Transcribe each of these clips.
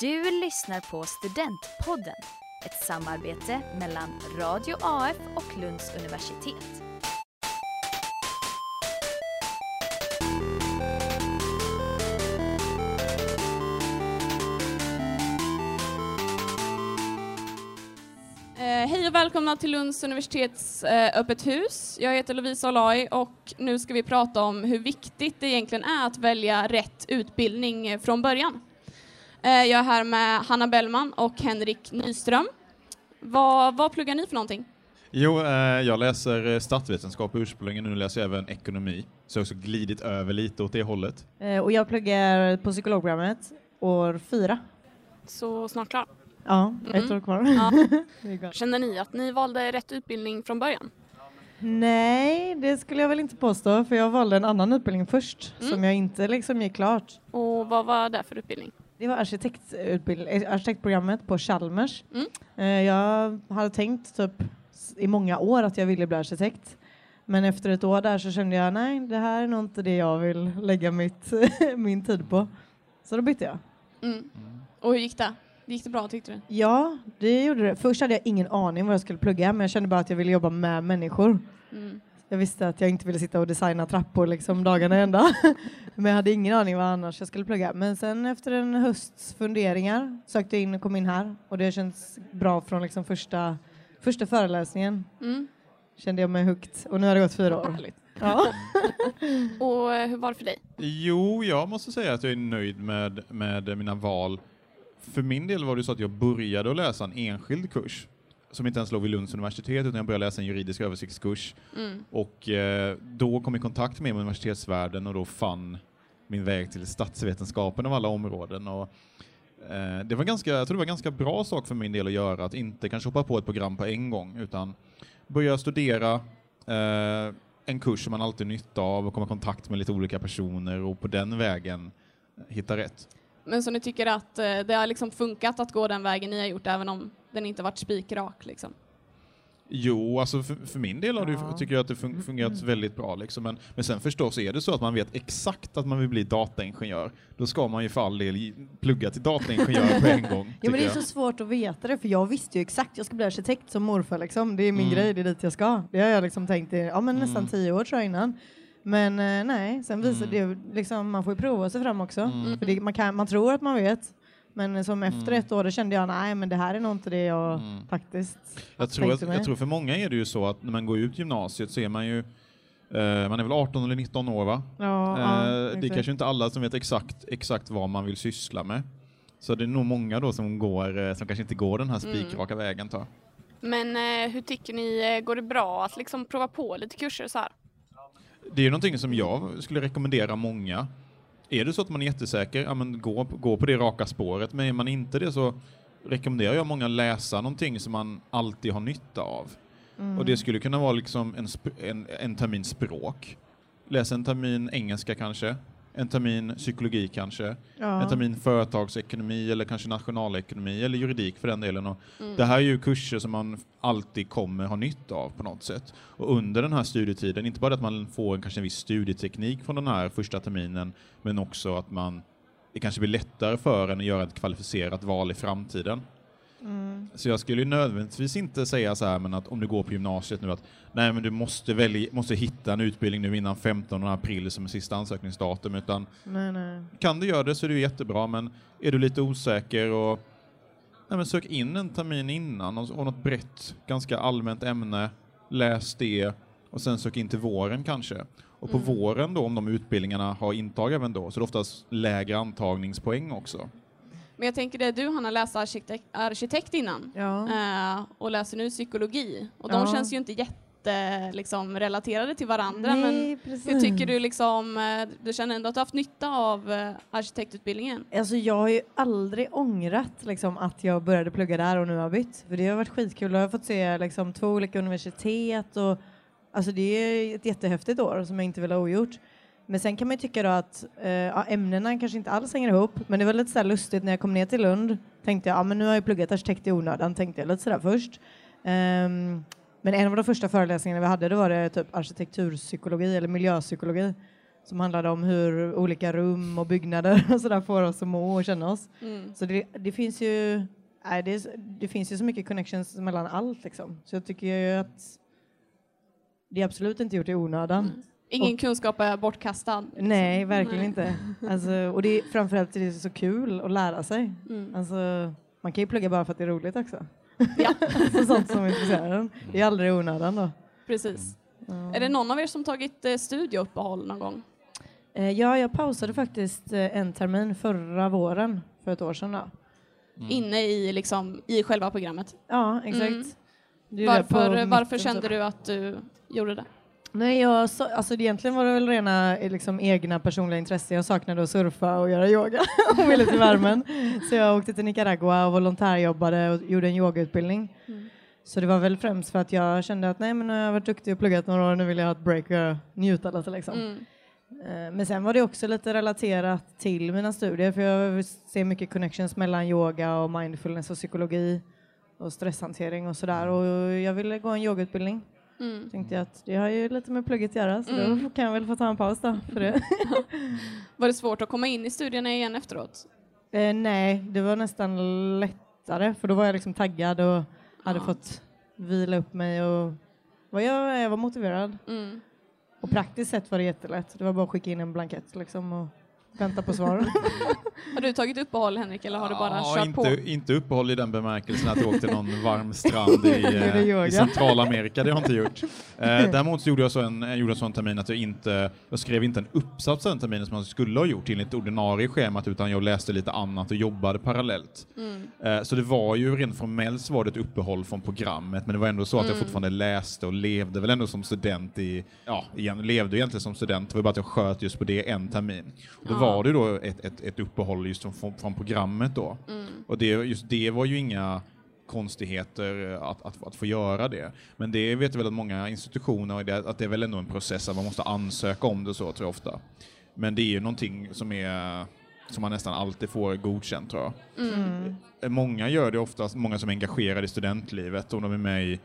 Du lyssnar på Studentpodden, ett samarbete mellan Radio AF och Lunds universitet. Eh, hej och välkomna till Lunds universitets eh, öppet hus. Jag heter Lovisa Olai och nu ska vi prata om hur viktigt det egentligen är att välja rätt utbildning eh, från början. Eh, jag är här med Hanna Bellman och Henrik Nyström. Vad, vad pluggar ni för någonting? Jo, eh, jag läser eh, statsvetenskap ursprungligen, nu läser jag även ekonomi. Så jag har också glidit över lite åt det hållet. Och jag pluggar på psykologprogrammet år fyra. Så snart klar. Ja, ett Mhm. år kvar. Ja. Känner ni att ni valde rätt utbildning från början? Nej, det skulle jag väl inte påstå, för jag valde en annan utbildning först Mm. som jag inte liksom gick klart. Och vad var det för utbildning? Det var eh, arkitektprogrammet på Chalmers. Mm. Eh, Jag hade tänkt typ i många år att jag ville bli arkitekt. Men efter ett år där så kände jag nej, det här är nog inte det jag vill lägga mitt, min tid på. Så då bytte jag. Mm. Och hur gick det? Gick det bra tyckte du? Ja, det gjorde det. Först hade jag ingen aning vad jag skulle plugga, men jag kände bara att jag ville jobba med människor. Mm. Jag visste att jag inte ville sitta och designa trappor liksom dagarna ända. men jag hade ingen aning vad annars jag skulle plugga. Men sen efter en hösts funderingar sökte jag in och kom in här. Och det känns bra från liksom första, första föreläsningen. Mm. Kände jag mig hooked. Och nu har det gått fyra år. Härligt. Ja. Och eh, hur var det för dig? Jo, jag måste säga att jag är nöjd med, med mina val. För min del var det så att jag började att läsa en enskild kurs som inte ens låg vid Lunds universitet utan jag började läsa en juridisk översiktskurs Mm. och eh, då kom jag i kontakt med universitetsvärlden och då fann min väg till statsvetenskapen av alla områden. Och, eh, det var ganska, jag tror det var en ganska bra sak för min del att göra, att inte kanske hoppa på ett program på en gång utan börja studera eh, en kurs som man alltid har nytta av och komma i kontakt med lite olika personer och på den vägen hitta rätt. Men så ni tycker att eh, det har liksom funkat att gå den vägen ni har gjort även om den inte varit spikrak liksom? Jo, alltså för, för min del har det, Ja. tycker jag att det fun- fungerat väldigt bra. Liksom. Men, men sen förstås är det så att man vet exakt att man vill bli dataingenjör. Då ska man ju för all del plugga till dataingenjör på en gång. ja, men det är jag. så svårt att veta det, för jag visste ju exakt, jag ska bli arkitekt som morfar liksom. Det är min Mm. grej, det är dit jag ska. Det har jag liksom tänkt i ja, men nästan Mm. tio år tror jag innan. Men eh, nej, sen visar Mm. det liksom, man får ju prova sig fram också. Mm. För det, man, kan, man tror att man vet. Men som efter Mm. ett år då kände jag, nej men det här är nog inte det jag Mm. faktiskt Jag tror, att, jag tror för många är det ju så att när man går ut gymnasiet så är man ju eh, man är väl 18 eller 19 år va? Ja, Eh, ja, det är exakt. kanske inte alla som vet exakt, exakt vad man vill syssla med. Så det är nog många då som, går, eh, som kanske inte går den här Mm. spikraka vägen. Tar. Men eh, hur tycker ni, eh, går det bra att liksom prova på lite kurser så här? Det är ju någonting som jag skulle rekommendera många. Är det så att man är jättesäker, ja, men gå, gå på det raka spåret. Men är man inte det så rekommenderar jag många att läsa någonting som man alltid har nytta av. Mm. Och det skulle kunna vara liksom en, en, en termin språk. Läs en termin engelska kanske. En termin psykologi kanske. ja. En termin företagsekonomi eller kanske nationalekonomi eller juridik för den delen. Och Mm. Det här är ju kurser som man alltid kommer ha nytta av på något sätt. Och under den här studietiden, inte bara att man får en, kanske en viss studieteknik från den här första terminen, men också att man det kanske blir lättare för en att göra ett kvalificerat val i framtiden. Mm. Så jag skulle nödvändigtvis inte säga så här, men att om du går på gymnasiet nu att nej, men du måste, välja, måste hitta en utbildning nu innan 15 april som är sista ansökningsdatum, utan Nej, nej. kan du göra det så är det jättebra, men är du lite osäker och nej, men sök in en termin innan och, och något brett, ganska allmänt ämne, läs det och sen sök in till våren kanske. Och på Mm. våren då, om de utbildningarna har intag även då, så är det oftast lägre antagningspoäng också. Men jag tänker det, du Hanna läste arkitekt, arkitekt innan Ja. eh, och läser nu psykologi och de Ja. känns ju inte jätte liksom, relaterade till varandra. Men Nej, precis. hur tycker du liksom, eh, du känner ändå att du haft nytta av eh, arkitektutbildningen? Alltså jag har ju aldrig ångrat liksom, att jag började plugga där och nu har bytt. För det har varit skitkul. Jag har fått se liksom, två olika universitet och alltså, det är ett jättehäftigt år som jag inte vill ha ogjort. Men sen kan man tycka då att eh, ja, ämnena kanske inte alls hänger ihop. Men det var lite så lustigt när jag kom ner till Lund. Tänkte jag, ja men nu har jag pluggat arkitekt i onödan, tänkte jag lite sådär först. Ehm, men en av de första föreläsningarna vi hade, då var det typ arkitekturpsykologi eller miljöpsykologi. som handlade om hur olika rum och byggnader och sådär får oss att må och känna oss. Mm. Så det, det finns ju nej, det, det finns ju så mycket connections mellan allt liksom. Så jag tycker ju att det är absolut inte gjort i onödan. Ingen kunskap är bortkastad. Nej, verkligen Nej. inte. Alltså, och det är, framförallt är det så kul att lära sig. Mm. Alltså, man kan ju plugga bara för att det är roligt också. Ja. alltså, sånt som intresserar en. Det är aldrig i onödan då. Precis. Ja. Är det någon av er som tagit eh, studieuppehåll någon gång? Eh, Ja, jag pausade faktiskt eh, en termin förra våren, för ett år sedan. Då. Mm. Inne i, liksom, i själva programmet. Ja, exakt. Mm. Är Varför, mitten, varför kände du att du gjorde det? Nej, jag, alltså, egentligen var det väl rena eh, liksom, egna personliga intressen. Jag saknade att surfa och göra yoga och ville till värmen. Så jag åkte till Nicaragua och volontärjobbade och gjorde en yogautbildning. Mm. Så det var väl främst för att jag kände att nej, men nu har jag varit duktig och pluggat några år, nu vill jag ha ett break och njuta lite. Liksom. Mm. Eh, Men sen var det också lite relaterat till mina studier för jag ser mycket connections mellan yoga och mindfulness och psykologi och stresshantering och sådär och jag ville gå en yogautbildning. Mm. Tänkte jag att det har ju lite med plugget att göra så Mm. då kan jag väl få ta en paus då för det. Var det svårt att komma in i studierna igen efteråt? eh, nej, det var nästan lättare för då var jag liksom taggad och hade Ja. fått vila upp mig och var jag, jag var motiverad. Mm. Och praktiskt sett var det jättelätt. Det var bara att skicka in en blankett liksom och vänta på svar. Har du tagit uppehåll Henrik eller har du bara ja, kört inte, på? Inte uppehåll i den bemärkelsen att jag åkte till någon varm strand i, eh, i Centralamerika. Det har jag inte gjort. Eh, däremot så gjorde jag så en, jag gjorde en sån termin att jag inte, jag skrev inte en uppsats den terminen som jag skulle ha gjort enligt ordinarie schemat utan jag läste lite annat och jobbade parallellt. Mm. Eh, Så det var ju rent formellt så var det ett uppehåll från programmet men det var ändå så att jag Mm. fortfarande läste och levde väl ändå som student i, ja, igen, levde egentligen som student, det var bara att jag sköt just på det en termin. Och då Ja. Var det då ett, ett, ett uppehåll just från, från, programmet då. Mm. Och det, just det var ju inga konstigheter att, att, att få göra det. Men det vet jag väl att många institutioner, att det är väl ändå en process att man måste ansöka om det så tror jag ofta. Men det är ju någonting som är som man nästan alltid får godkänt tror jag. Mm. Många gör det oftast, många som är engagerade i studentlivet och de är med i eh,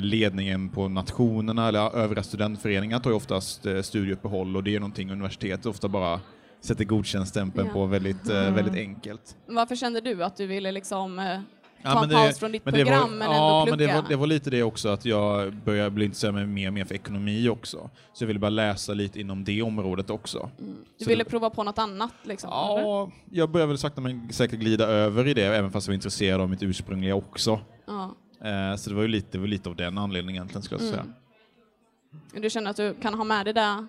ledningen på nationerna eller övriga studentföreningar tar ju oftast eh, studieuppehåll och det är någonting universitetet ofta bara sätter godkänd-stämpeln Ja. på väldigt, eh, Mm. väldigt enkelt. Varför kände du att du ville liksom eh, ta Ja, en men paus det- från ditt Men det program var, men ja, ändå men det plugga? var, det var lite det också, att jag började bli intresserad mig mer och mer för ekonomi också. Så jag ville bara läsa lite inom det området också. mm. Du så ville det- prova på något annat liksom? eller? Ja, jag började väl sakta men säkert glida över i det, även fast jag var intresserad av mitt ursprungliga också. Eh, så det var ju lite, det var lite av den anledningen egentligen, skulle jag säga. Mm. Du känner att du kan ha med det där,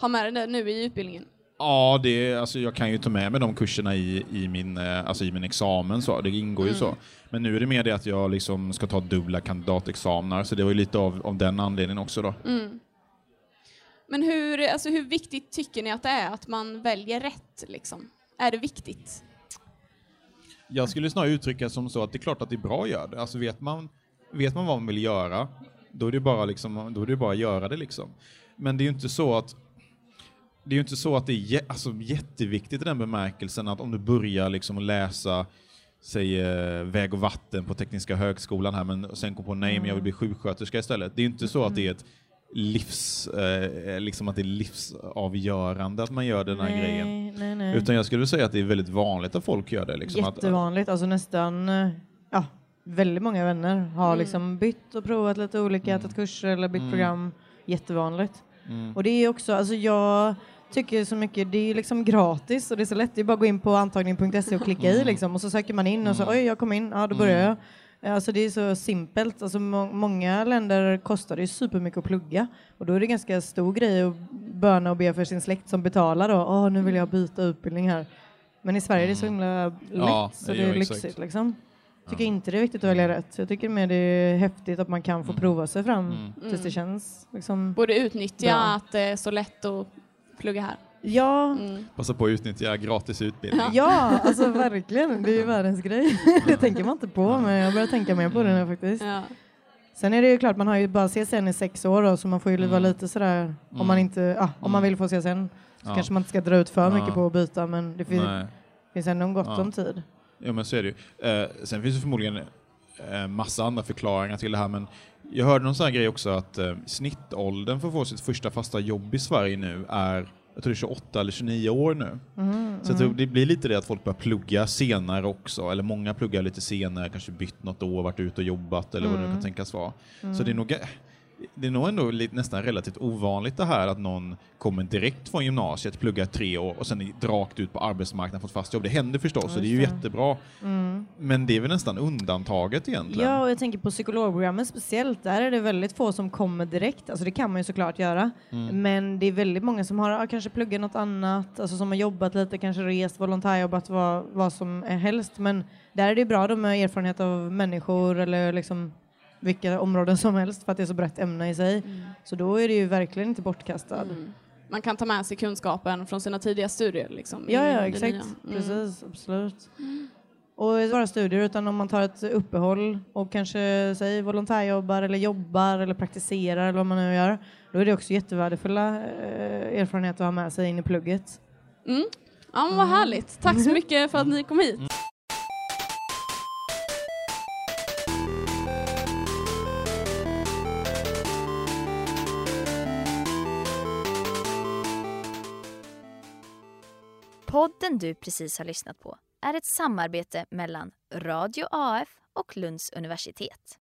ha med det nu i utbildningen? Ja, det, alltså jag kan ju ta med mig de kurserna i, i, min, eh, alltså i min examen, så. det ingår ju Mm. så. Men nu är det mer det att jag liksom ska ta dubbla kandidatexamnar, så det var ju lite av, av den anledningen också. Då. Mm. Men hur, alltså hur viktigt tycker ni att det är att man väljer rätt? Liksom? Är det viktigt? Jag skulle snarare uttrycka som så att det är klart att det är bra att göra det. Alltså vet man, vet man vad man vill göra, då är det bara, liksom, då är det bara att göra det. Liksom. Men det är ju inte så att det är ju inte så att det är jä- alltså, jätteviktigt i den bemärkelsen att om du börjar liksom läsa säg eh, väg och vatten på Tekniska högskolan här men sen går på nej men jag vill bli sjuksköterska istället. Det är ju inte så att det är ett livs, eh, liksom att det är livsavgörande att man gör den här nej, grejen. Nej, nej. Utan jag skulle säga att det är väldigt vanligt att folk gör det. Liksom, att, Jättevanligt, alltså nästan, eh, ja, väldigt många vänner har Mm. liksom bytt och provat lite olika, Mm. tagit kurser eller bytt Mm. program. Jättevanligt. Mm. Och det är också, alltså jag tycker så mycket, det är liksom gratis och det är så lätt, det är bara att gå in på antagning.se och klicka i Mm. liksom och så söker man in och så Mm. oj jag kom in, ja då börjar Mm. jag. Eh, Alltså det är så simpelt, alltså må- många länder kostar det ju supermycket att plugga och då är det ganska stor grej att böna och be för sin släkt som betalar då, åh nu vill jag byta utbildning här. Men i Sverige är det så Mm. himla lätt Ja, så det är exakt. lyxigt liksom. Tycker Ja. inte det är viktigt att välja rätt. Jag tycker mer det är häftigt att man kan få Mm. prova sig fram Mm. tills det Mm. känns liksom. Borde utnyttja Bra. att det är så lätt att plugga här. Ja, Mm. Passa på att utnyttja gratis utbildning. Ja. Alltså verkligen. Det är ju världens grej. Det tänker man inte på, men jag börjar tänka mer på det nu faktiskt. Ja. Sen är det ju klart, man har ju bara CSN i sex år då, så man får ju vara Mm. lite sådär, om Mm. man inte, ja, om man Mm. vill få CSN så Ja. kanske man inte ska dra ut för Ja. mycket på att byta, men det fin- Nej. finns ändå gott Ja. om tid. Ja men så är det ju. Eh, sen finns det förmodligen eh, massa andra förklaringar till det här, men jag hörde någon sån här grej också att eh, snittåldern för att få sitt första fasta jobb i Sverige nu är jag tror det är 28 eller 29 år nu. Mm, Så tror det blir lite det att folk börjar plugga senare också, eller många pluggar lite senare, kanske bytt något år, varit ute och jobbat eller vad det nu kan tänkas vara. Så det är nog det är nog ändå lite, nästan relativt ovanligt det här att någon kommer direkt från gymnasiet, pluggar tre år och sen är rakt ut på arbetsmarknaden och fått fast jobb. Det händer förstås, så det är ju det. jättebra. Mm. Men det är väl nästan undantaget egentligen. Ja, och jag tänker på psykologprogrammet speciellt. Där är det väldigt få som kommer direkt. Alltså det kan man ju såklart göra. Mm. Men det är väldigt många som har ja, kanske pluggat något annat, alltså som har jobbat lite, kanske rest, volontärjobbat, vad, vad som är helst. Men där är det bra då med erfarenhet av människor eller liksom vilka områden som helst för att det är så brett ämne i sig. Så då är det ju verkligen inte bortkastad. Mm. Man kan ta med sig kunskapen från sina tidiga studier. Liksom, Ja, ja, exakt. Mm. Precis, absolut. Och inte bara studier, utan om man tar ett uppehåll och kanske säg volontärjobbar eller jobbar eller praktiserar eller vad man nu gör, då är det också jättevärdefulla eh, erfarenheter att ha med sig in i plugget. Mm. Ja, men vad härligt. Tack så mycket för att ni kom hit. Podden du precis har lyssnat på är ett samarbete mellan Radio AF och Lunds universitet.